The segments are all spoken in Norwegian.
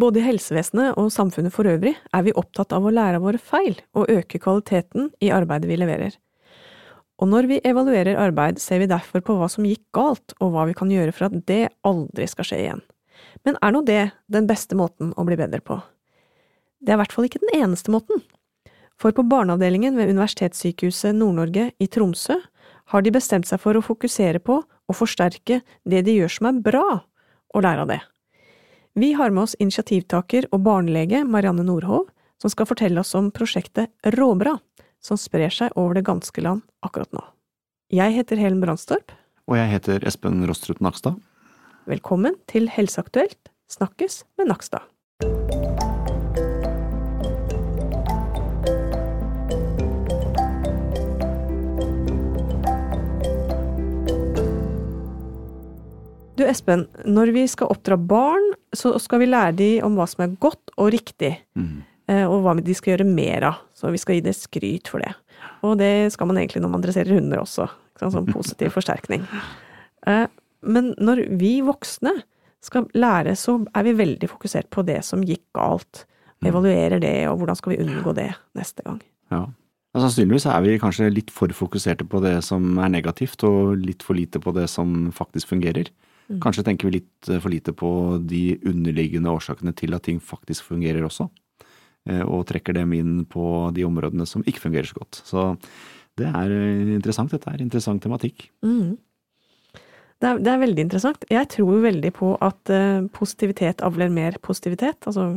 Både i helsevesenet og samfunnet for øvrig er vi opptatt av å lære av våre feil og øke kvaliteten i arbeidet vi leverer. Og når vi evaluerer arbeid, ser vi derfor på hva som gikk galt, og hva vi kan gjøre for at det aldri skal skje igjen. Men er nå det den beste måten å bli bedre på? Det er i hvert fall ikke den eneste måten. For på barneavdelingen ved Universitetssykehuset Nord-Norge i Tromsø har de bestemt seg for å fokusere på og forsterke det de gjør som er bra, og lære av det. Vi har med oss initiativtaker og barnelege Marianne Nordhov, som skal fortelle oss om prosjektet Råbra, som sprer seg over det ganske land akkurat nå. Jeg heter Helen Brandstorp. Og jeg heter Espen Rostrup Nakstad. Velkommen til Helseaktuelt snakkes med Nakstad. Du Espen, når vi skal oppdra barn, så skal vi lære dem om hva som er godt og riktig. Mm. Og hva de skal gjøre mer av. Så vi skal gi det skryt for det. Og det skal man egentlig når man dresserer hunder også. som positiv forsterkning. Eh, men når vi voksne skal lære, så er vi veldig fokusert på det som gikk galt. Mm. Evaluerer det, og hvordan skal vi unngå det neste gang. Ja. Sannsynligvis er vi kanskje litt for fokuserte på det som er negativt, og litt for lite på det som faktisk fungerer. Mm. Kanskje tenker vi litt eh, for lite på de underliggende årsakene til at ting faktisk fungerer også, eh, og trekker dem inn på de områdene som ikke fungerer så godt. Så det er eh, interessant, dette er interessant tematikk. Mm. Det, er, det er, veldig interessant. Jeg tror veldig på at positivitet avler mer positivitet. Altså,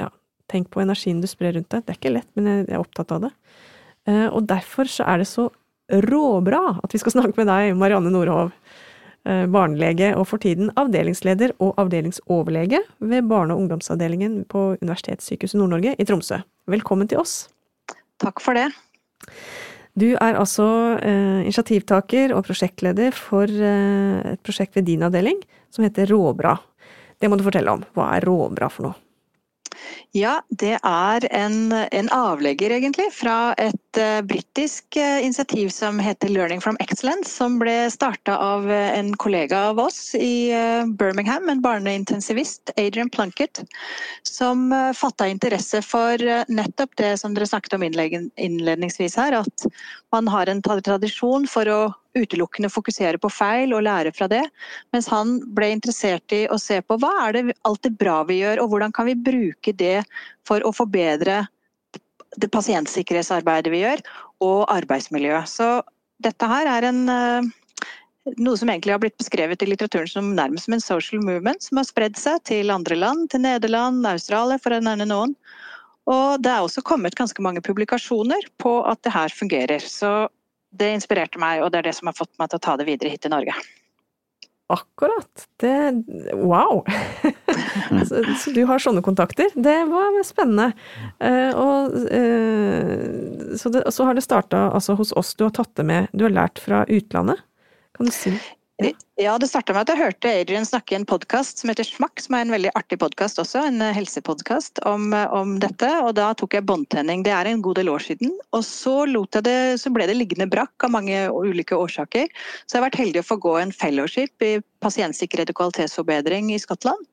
ja, tenk på energien du sprer rundt deg. Det er ikke lett, men jeg er opptatt av det. Og derfor så er det så råbra at vi skal snakke med deg, Marianne Nordhov. Eh, barnelege og for tiden avdelingsleder og avdelingsoverlege ved barne- og ungdomsavdelingen på Universitetssykehuset Nord-Norge i Tromsø. Velkommen til oss. Takk for det. Du er altså eh, initiativtaker og prosjektleder for eh, et prosjekt ved din avdeling som heter Råbra. Det må du fortelle om. Hva er Råbra for noe? Ja, det er en, en avlegger egentlig fra et uh, britisk uh, initiativ som heter Learning from Excellence, som ble starta av uh, en kollega av oss i Birmingham, en barneintensivist, Adrian Plunkett, som uh, fatta interesse for nettopp det som dere snakket om innledningsvis her, at man har en tradisjon for å utelukkende fokusere på feil og lære fra det. Mens han ble interessert i å se på hva er det alt det bra vi gjør, og hvordan kan vi bruke det for å forbedre det pasientsikkerhetsarbeidet vi gjør, og arbeidsmiljøet. Så dette her er en, eh, noe som egentlig har blitt beskrevet i litteraturen som nærmest som en social movement, som har spredd seg til andre land, til Nederland, Australia, for å nevne noen. Og det er også kommet ganske mange publikasjoner på at det her fungerer. Så det inspirerte meg, og det er det som har fått meg til å ta det videre hit til Norge. Akkurat. Det Wow! så, så, du har sånne kontakter. Det var spennende. Uh, og uh, så, det, så, har det starta altså, hos oss. Du har tatt det med Du har lært fra utlandet. Kan du si ja, det starta med at jeg hørte Adrian snakke i en podkast som heter Smakk, som er en veldig artig podkast også, en eh, helsepodkast om, eh, om, dette. Og da tok jeg båndtenning. Det er en god del år siden. Og så, det, så, ble det liggende brakk av mange ulike årsaker. Så jeg har vært heldig å få gå en fellowship i pasientsikkerhet og kvalitetsforbedring i Skottland.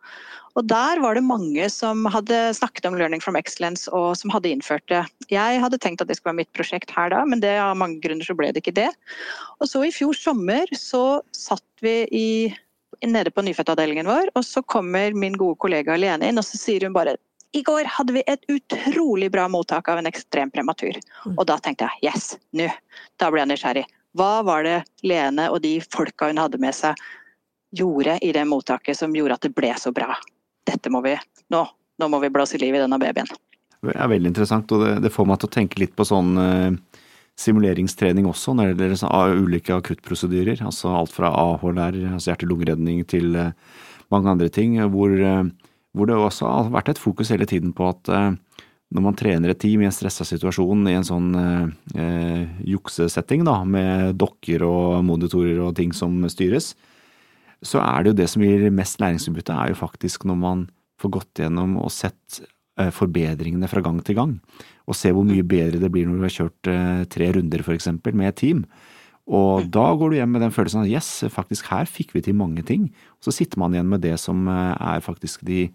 Og der var det mange som hadde snakket om Learning from Excellence og som hadde innført det. Jeg hadde tenkt at det skulle være mitt prosjekt her da, men det, av mange grunner så ble det ikke det. Og så i fjor sommer så satt vi i, nede på nyfødtavdelingen vår, og så kommer min gode kollega Lene inn og så sier hun bare i går hadde vi et utrolig bra mottak av en ekstrem prematur. Mm. Og da tenkte jeg yes, nå. Da ble jeg nysgjerrig. Hva var det Lene og de folka hun hadde med seg gjorde i det mottaket som gjorde at det ble så bra? Dette må vi nå, nå må vi blåse liv i denne babyen. Det er veldig interessant, og det, det får meg til å tenke litt på sånn uh, simuleringstrening også når det gjelder sånn, ulike akuttprosedyrer. Altså alt fra AHLR, altså hjerte-lungeredning, til uh, mange andre ting. Hvor, uh, hvor, det også har vært et fokus hele tiden på at når man trener et team i en stressa situasjon i en sånn eh, juksesetting, da, med dokker og monitorer og ting som styres, så er det jo det som gir mest læringsutbytte, er jo faktisk når man får gått gjennom og sett eh, forbedringene fra gang til gang. Og se hvor mye bedre det blir når du har kjørt eh, tre runder, eksempel, med et team. Og da går du hjem med den følelsen at yes, faktisk her fikk vi til mange ting. Og så sitter man igjen med det som eh, er faktisk de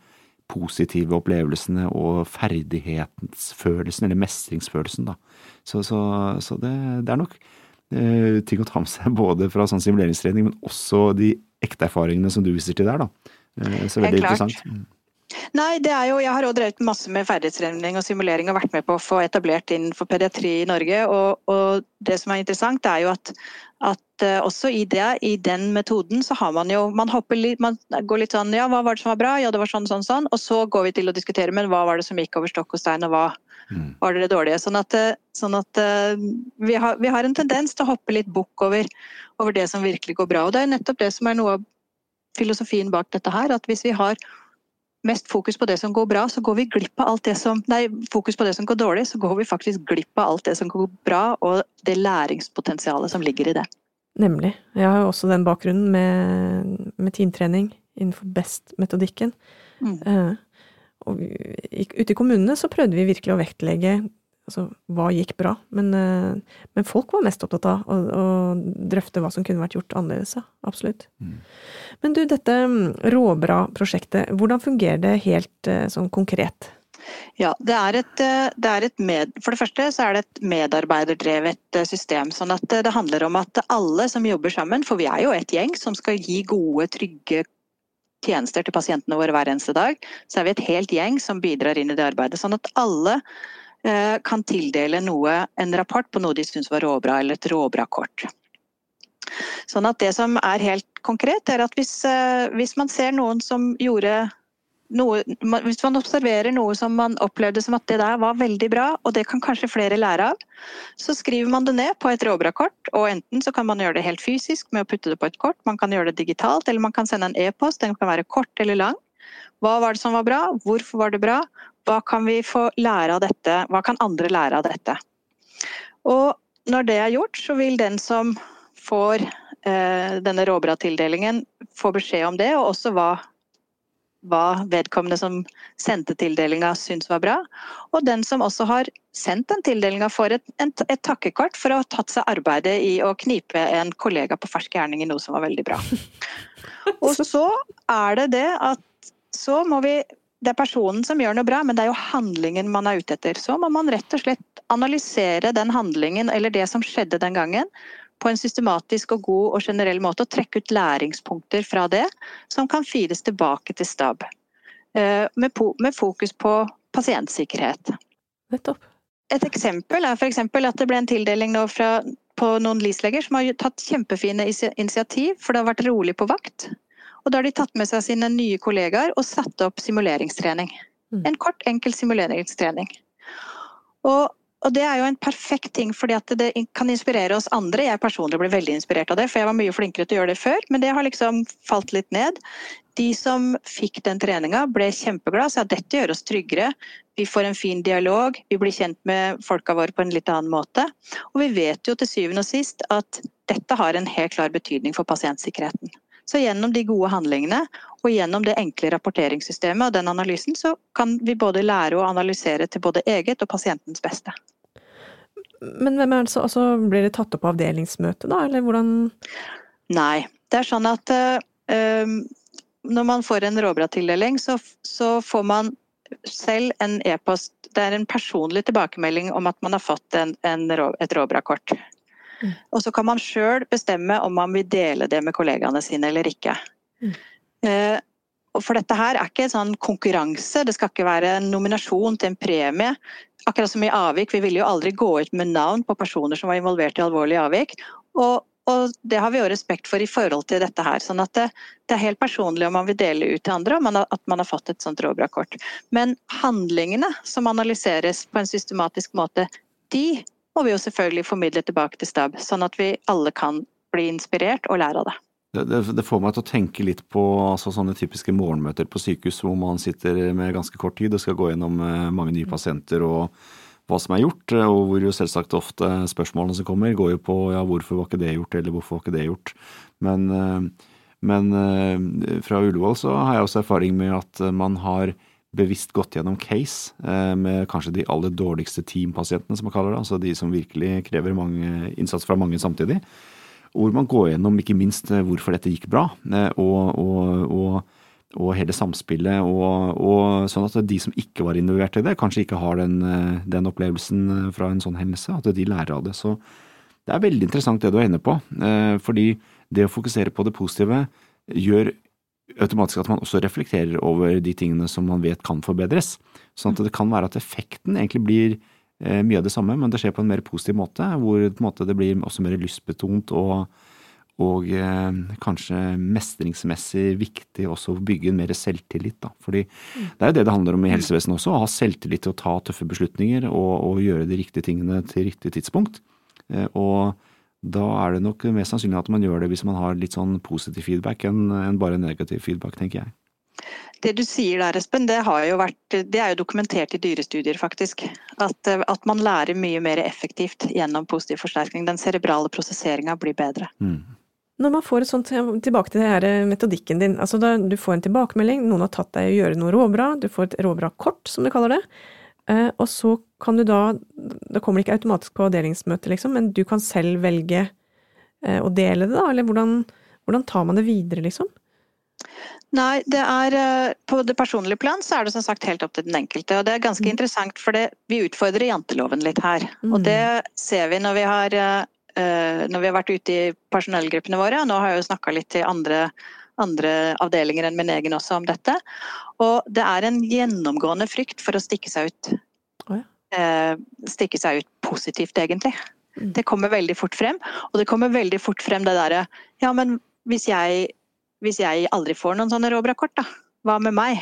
positive opplevelsene og ferdighetsfølelsen, eller mestringsfølelsen, da. Så, så, så det, det, er nok eh, ting å ta med seg både fra sånn simuleringstrening, men også de ekte erfaringene som du viser til der, da. Eh, så veldig interessant. Mm. Nei, det er jo, Jeg har også drevet masse med ferdighetstrening og simulering og vært med på å få etablert innenfor pediatri i Norge. Og, og det som er interessant, er jo at, at også i, det, i, den metoden så har man jo Man hopper litt, man går litt sånn Ja, hva var det som var bra? Ja, det var sånn, sånn, sånn. Og så går vi til å diskutere men hva var det som gikk over stokk og stein, og hva mm. var det det dårlige? Sånn at, eh, sånn at uh, vi, har, vi, har, en tendens til å hoppe litt bukk over, over det som virkelig går bra. Og det er nettopp det som er noe av filosofien bak dette her. At hvis vi har mest fokus på det som går bra, så går vi glipp av alt det som Nei, fokus på det som går dårlig, så går vi faktisk glipp av alt det som går bra, og det læringspotensialet som ligger i det. Nemlig. Jeg har jo også den bakgrunnen med, med teamtrening innenfor BEST-metodikken. Mm. Uh, og ute i kommunene så prøvde vi virkelig å vektlegge altså, hva gikk bra, men, uh, men, folk var mest opptatt av å, å, drøfte hva som kunne vært gjort annerledes. Absolutt. Mm. Men du, dette mm, Råbra-prosjektet, hvordan fungerer det helt uh, sånn konkret? Ja, det er, et, det er et med, For det første så er det et medarbeiderdrevet system. sånn at Det handler om at alle som jobber sammen, for vi er jo et gjeng som skal gi gode, trygge tjenester til pasientene våre hver eneste dag, så er vi et helt gjeng som bidrar inn i det arbeidet. Sånn at alle Eh, kan tildele noe, en rapport på noe de syns var råbra, eller et råbra-kort. Sånn at det som er helt konkret, er at hvis, eh, hvis man ser noen som gjorde noe, Hvis man observerer noe som man opplevde som at det der var veldig bra, og det kan kanskje flere lære av, så skriver man det ned på et råbra-kort. Og enten så kan man gjøre det helt fysisk med å putte det på et kort, man kan gjøre det digitalt, eller man kan sende en e-post. Den kan være kort eller lang. Hva var det som var bra? Hvorfor var det bra? Hva kan vi få lære av dette? Hva kan andre lære av dette? Og når det er gjort, så vil den som får eh, denne råbra-tildelingen, få beskjed om det, og også hva, hva vedkommende som sendte tildelinga syns var bra. Og den som også har sendt den tildelinga, får et, et, takkekort for å ha tatt seg arbeidet i å knipe en kollega på fersk gjerning i noe som var veldig bra. Og så er det det at så må vi det er personen som gjør noe bra, men det er jo handlingen man er ute etter. Så må man rett og slett analysere den handlingen eller det som skjedde den gangen, på en systematisk og god og generell måte, og trekke ut læringspunkter fra det som kan fires tilbake til stab. Eh, med fokus på pasientsikkerhet. Nettopp. Et eksempel er f.eks. at det ble en tildeling nå fra, på noen LIS-leger som har tatt kjempefine initiativ, for det har vært rolig på vakt. Og da har de tatt med seg sine nye kollegaer og satt opp simuleringstrening. Mm. En kort, enkel simuleringstrening. Og, og, det er jo en perfekt ting, fordi at det kan inspirere oss andre. Jeg personlig ble veldig inspirert av det, for jeg var mye flinkere til å gjøre det før. Men det har liksom falt litt ned. De som fikk den treninga, ble kjempeglade. Sa at dette gjør oss tryggere. Vi får en fin dialog, vi blir kjent med folka våre på en litt annen måte. Og vi vet jo til syvende og sist at dette har en helt klar betydning for pasientsikkerheten. Så gjennom de gode handlingene og gjennom det enkle rapporteringssystemet og den analysen, så kan vi både lære og analysere til både eget og pasientens beste. Men hvem er det så, altså, blir det tatt opp på avdelingsmøte, da, eller hvordan Nei. Det er sånn at uh, når man får en råbra-tildeling, så, så, får man selv en e-post Det er en personlig tilbakemelding om at man har fått en, en, et råbra-kort. Og så kan man sjøl bestemme om man vil dele det med kollegaene sine eller ikke. Mm. Uh, for dette her er ikke en sånn konkurranse, det skal ikke være en nominasjon til en premie. Akkurat som i avvik, vi ville jo aldri gå ut med navn på personer som var involvert i alvorlige avvik. Og, og det har vi jo respekt for i forhold til dette her. sånn at det, det er helt personlig om man vil dele ut til andre, man har, at man har fått et sånt Robra-kort. Men handlingene som analyseres på en systematisk måte, de må vi jo selvfølgelig formidle tilbake til stab, sånn at vi alle kan bli inspirert og lære av det. Det, det, får meg til å tenke litt på altså, sånne typiske morgenmøter på sykehus hvor man sitter med ganske kort tid og skal gå gjennom eh, mange nye pasienter og hva som er gjort, og hvor jo selvsagt ofte spørsmålene som kommer, går jo på ja, hvorfor var ikke det gjort, eller hvorfor var ikke det gjort. Men, eh, men eh, fra Ullevål så har jeg også erfaring med at man har bevisst gått gjennom case eh, med kanskje de aller dårligste teampasientene, som man kaller det. Altså de som virkelig krever mange, innsats fra mange samtidig. Hvor man går gjennom ikke minst eh, hvorfor dette gikk bra, eh, og, og, og og hele samspillet, og, sånn at de som ikke var involvert i det, kanskje ikke har den, eh, den, opplevelsen fra en sånn hendelse, at de lærer av det. Så det er veldig interessant det du er inne på, fordi det å fokusere på det positive gjør automatisk at man også reflekterer over de tingene som man vet kan forbedres. Sånn at det kan være at effekten egentlig blir mye av det samme, men det skjer på en mer positiv måte, hvor måte, det blir også mer lystbetont og og eh, kanskje mestringsmessig viktig også å bygge en mer selvtillit. Da. Fordi mm. det er jo det det handler om i helsevesenet også, å ha selvtillit til å ta tøffe beslutninger og, og gjøre de riktige tingene til riktig tidspunkt. Eh, og da er det nok mest sannsynlig at man gjør det hvis man har litt sånn positiv feedback enn en bare negativ feedback, tenker jeg. Det du sier der, Espen, det, vært, det, er jo dokumentert i dyrestudier, faktisk. At, at, man lærer mye mer effektivt gjennom positiv forsterkning. Den cerebrale prosesseringa blir bedre. Mm. Når man får et sånt, Tilbake til det her eh, metodikken din. altså da Du får en tilbakemelding, noen har tatt deg i å gjøre noe råbra, du får et råbra kort, som du kaller det. Eh, og så kan du da Det kommer ikke automatisk på avdelingsmøte, liksom, men du kan selv velge eh, å dele det, da? Eller hvordan, hvordan tar man det videre, liksom? Nei, det er på det personlige plan så er det som sagt helt opp til den enkelte. Og det er ganske mm. interessant, for det, vi utfordrer janteloven litt her. Mm. Og det ser vi når vi har Eh, når vi har vært ute i personellgruppene våre, og nå har jeg jo snakka litt til andre, andre, avdelinger enn min egen også om dette. Og det er en gjennomgående frykt for å stikke seg ut. Oh, ja. Eh, stikke seg ut positivt, egentlig. Mm. Det kommer veldig fort frem. Og det kommer veldig fort frem det derre Ja, men hvis jeg, hvis jeg aldri får noen sånne råbrakort, da? Hva med meg?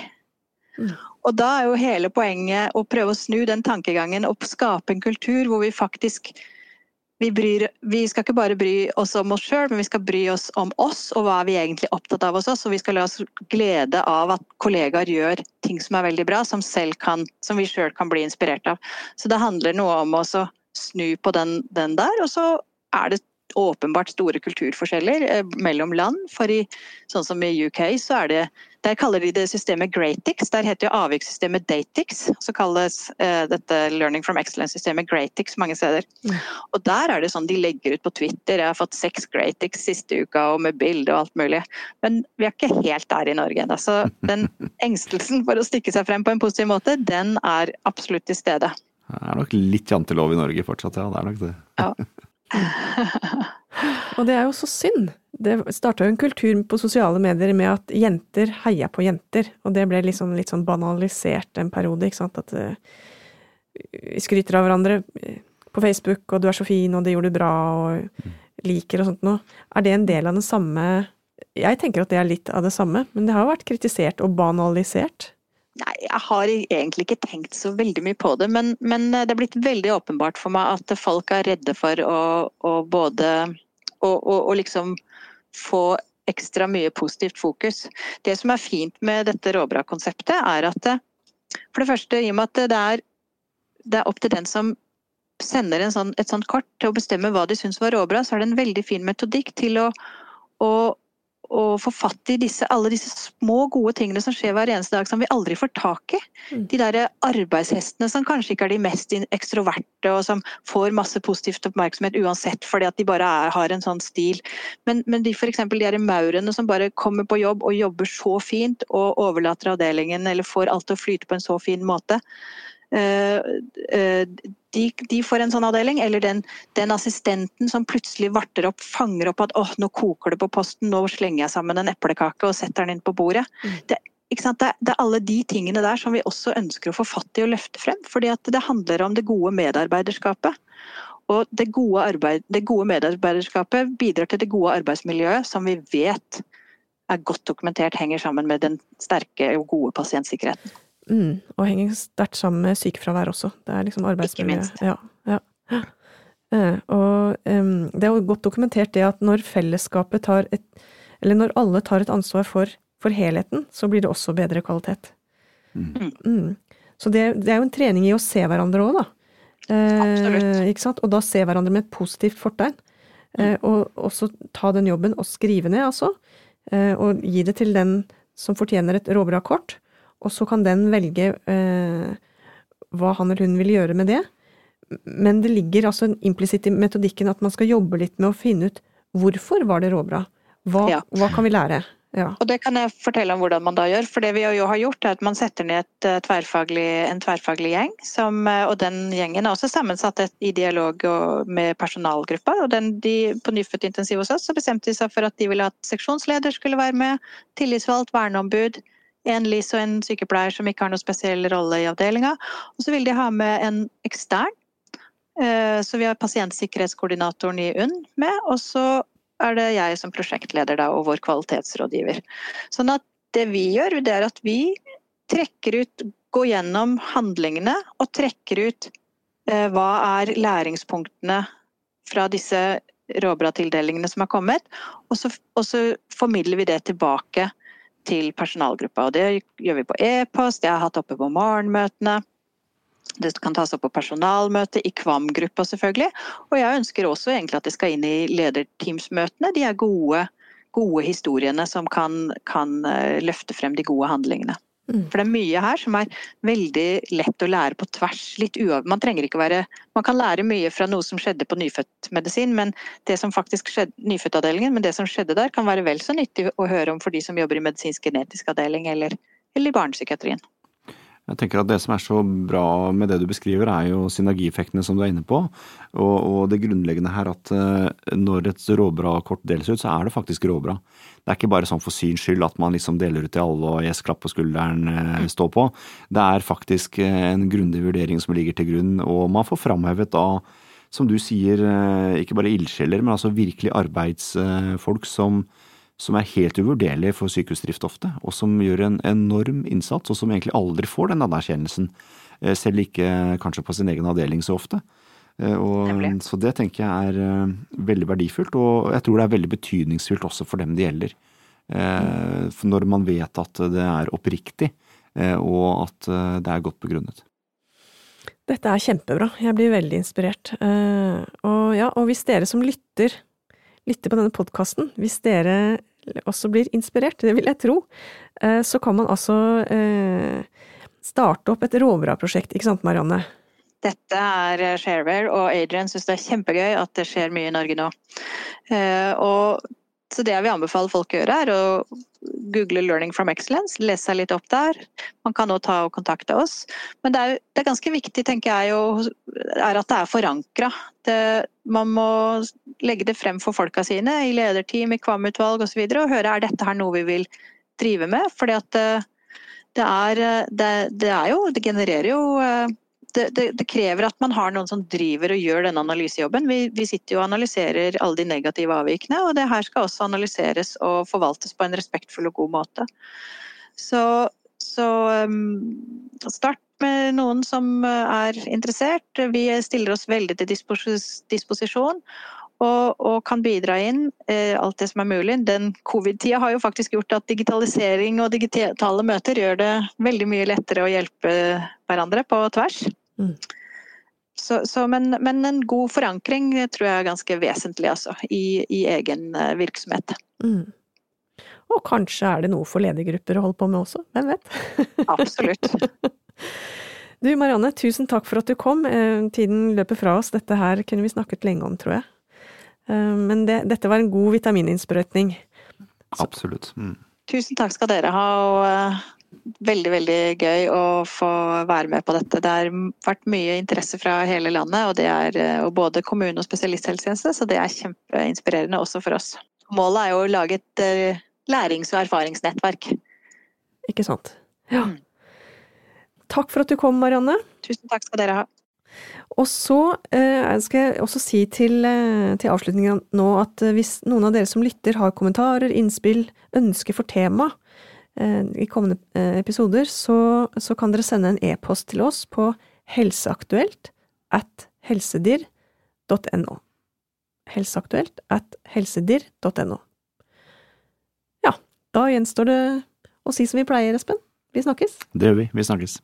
Mm. Og da er jo hele poenget å prøve å snu den tankegangen og skape en kultur hvor vi faktisk vi, bryr, vi, skal ikke bare bry oss om oss sjøl, men vi skal bry oss om oss og hva vi egentlig er opptatt av hos oss. Og vi skal la oss glede av at kollegaer gjør ting som er veldig bra, som, kan, som vi sjøl kan bli inspirert av. Så det handler noe om å snu på den, den der. Og så er det åpenbart store kulturforskjeller eh, mellom land. For i, sånn som i UK så er det Der kaller de det systemet Greatix. Der heter jo avvikssystemet Datix. Så kalles eh, dette Learning from Excellence-systemet Greatix mange steder. Mm. Og der er det sånn de legger ut på Twitter. Jeg har fått seks Greatix siste uka og med bilde og alt mulig. Men vi er ikke helt der i Norge ennå. Så den engstelsen for å stikke seg frem på en positiv måte, den er absolutt til stede. Det er nok litt jantelov i Norge fortsatt, ja. Det er nok det. Ja. og det er jo så synd. Det starta jo en kultur på sosiale medier med at jenter heia på jenter, og det ble liksom litt sånn banalisert en periode, ikke sant. At uh, vi skryter av hverandre på Facebook, og du er så fin, og det gjorde du bra, og liker og sånt noe. Er det en del av den samme Jeg tenker at det er litt av det samme, men det har jo vært kritisert og banalisert. Nei, jeg har egentlig ikke tenkt så veldig mye på det, men, men, det er blitt veldig åpenbart for meg at folk er redde for å, å både å, å, å, liksom få ekstra mye positivt fokus. Det som er fint med dette råbra-konseptet, er at det, for det første, i og med at det er, det er opp til den som sender sånn, et sånt kort til å bestemme hva de syns var råbra, så er det en veldig fin metodikk til å, å å få fatt i disse, alle disse små, gode tingene som skjer hver eneste dag som vi aldri får tak i. Mm. De der arbeidshestene som kanskje ikke er de mest ekstroverte og som får masse positivt oppmerksomhet uansett fordi at de bare er, har en sånn stil. Men, men de f.eks. de derre maurene som bare kommer på jobb og jobber så fint og overlater avdelingen eller får alt til å flyte på en så fin måte. Uh, uh, de, de, får en sånn avdeling, eller den, den, assistenten som plutselig varter opp, fanger opp at åh, nå koker det på posten, nå slenger jeg sammen en eplekake og setter den inn på bordet. Mm. Det, det, er, alle de tingene der som vi også ønsker å få fatt i og løfte frem. fordi det handler om det gode medarbeiderskapet. Og det gode, arbeid, det gode medarbeiderskapet bidrar til det gode arbeidsmiljøet som vi vet er godt dokumentert henger sammen med den sterke og gode pasientsikkerheten. Mm, og henger sterkt sammen med sykefravær også. Det er liksom arbeidsmiljø. Ikke minst. Ja, ja. Uh, og um, det er jo godt dokumentert det at når fellesskapet tar et Eller når alle tar et ansvar for, for helheten, så blir det også bedre kvalitet. Mm. Mm. Så det, det, er jo en trening i å se hverandre òg, da. Eh, ikke sant? Og da se hverandre med et positivt fortegn. Eh, og også ta den jobben og skrive ned, altså. Eh, og gi det til den som fortjener et råbra kort og så kan den velge eh, hva han eller hun vil gjøre med det. Men det ligger altså implisitt i metodikken at man skal jobbe litt med å finne ut hvorfor var det råbra? Hva, ja. hva kan vi lære? Ja. Og det kan jeg fortelle om hvordan man da gjør. For det vi jo har gjort, er at man setter ned et, eh, tverrfaglig, en tverrfaglig gjeng. Som, eh, og den gjengen er også sammensatt i dialog med personalgruppa. Og den, de, på Nyfødt intensiv hos oss så bestemte de seg for at de ville at seksjonsleder skulle være med, tillitsvalgt, verneombud, en LIS og en sykepleier som ikke har noen spesiell rolle i avdelinga. Og så vil de ha med en ekstern. Eh, så vi har pasientsikkerhetskoordinatoren i UNN med, og så er det jeg som prosjektleder da, og vår kvalitetsrådgiver. Sånn at det vi gjør, det er at vi trekker ut, går gjennom handlingene og trekker ut eh, hva er læringspunktene fra disse råbra-tildelingene som har kommet, og så, og så, formidler vi det tilbake til personalgruppa. Og det gjør vi på e-post, jeg har hatt oppe på morgenmøtene. Det kan tas opp på personalmøte, i Kvam-gruppa selvfølgelig. Og jeg ønsker også egentlig at det skal inn i lederteamsmøtene. De er gode, gode historiene som kan, kan, eh, løfte frem de gode handlingene. Mm. For det er mye her som er veldig lett å lære på tvers. Litt uav... Man trenger ikke være Man kan lære mye fra noe som skjedde på nyfødtmedisin, men det som faktisk skjedde nyfødtavdelingen, men det som skjedde der, kan være vel så nyttig å høre om for de som jobber i medisinsk genetisk avdeling eller, eller i barnepsykiatrien. Jeg tenker at Det som er så bra med det du beskriver, er jo synergieffektene som du er inne på. Og, og det grunnleggende her at uh, når et råbra-kort deles ut, så er det faktisk råbra. Det er ikke bare sånn for syns skyld at man liksom deler ut til alle og yes, klapp på skulderen stå står på. Det er faktisk uh, en grundig vurdering som ligger til grunn, og man får framhevet da som du sier, ikke bare ildsjeler, men altså virkelig arbeidsfolk som, som er helt uvurderlig for sykehusdrift ofte, og som gjør en enorm innsats, og som egentlig aldri får den anerkjennelsen. Eh, selv ikke kanskje på sin egen avdeling så ofte. Eh, og, så det tenker jeg er eh, veldig verdifullt, og jeg tror det er veldig betydningsfullt også for dem det gjelder. For Når man vet at det er oppriktig, og at det er godt begrunnet. Dette er kjempebra, jeg blir veldig inspirert. Og ja, og hvis dere som lytter, lytter på denne podkasten, hvis dere også blir inspirert, det vil jeg tro, eh, så kan man altså eh, starte opp et råbra-prosjekt, ikke sant Marianne? Dette er eh, Shareware, og Adrian syns det er kjempegøy at det skjer mye i Norge nå. Og så det jeg vil anbefale folk å gjøre, er å google 'Learning from Excellence', lese seg litt opp der. Man kan også ta og kontakte oss. Men det er, det er ganske viktig, tenker jeg, å, er at det er forankra. Man må legge det frem for folka sine i lederteam, i Kvam-utvalg osv. Og, så og høre er dette her noe vi vil drive med. For det er, det, det Det genererer jo det, det, det, krever at man har noen som driver og gjør denne analysejobben. Vi, vi, sitter jo og analyserer alle de negative avvikene, og det her skal også analyseres og forvaltes på en respektfull og god måte. Så, så um, start med noen som er interessert. Vi stiller oss veldig til disposisjon. Og, og, kan bidra inn eh, alt det som er mulig. Den Covid-tida har jo faktisk gjort at digitalisering og digitale møter gjør det veldig mye lettere å hjelpe hverandre på tvers. Mm. Så, så, men, men, en god forankring tror jeg er ganske vesentlig altså, i, i, egen eh, virksomhet. Mm. Og kanskje er det noe for ledergrupper å holde på med også, hvem vet? Absolutt. Du Marianne, tusen takk for at du kom. Eh, tiden løper fra oss, dette her kunne vi snakket lenge om, tror jeg. Eh, men det, dette var en god vitamininnsprøytning. Absolutt. Mm. Tusen takk skal dere ha, og veldig, veldig gøy å få være med på dette. Det har vært mye interesse fra hele landet, og det er og både kommune og spesialisthelsetjeneste, så det er kjempeinspirerende også for oss. Målet er jo å lage et uh, lærings- og erfaringsnettverk. Ikke sant. Ja. Mm. Takk for at du kom, Marianne. Tusen takk skal dere ha. Og så eh, skal jeg også si til, eh, til avslutningen nå at hvis noen av dere som lytter har kommentarer, innspill, ønsker for tema, Eh, i kommende eh, episoder, så, så kan dere sende en e-post til oss på helseaktuelt at helsedir.no. Helseaktuelt at helsedir.no. Ja, da gjenstår det å si som vi pleier, Espen. Vi snakkes. Det gjør vi. Vi snakkes.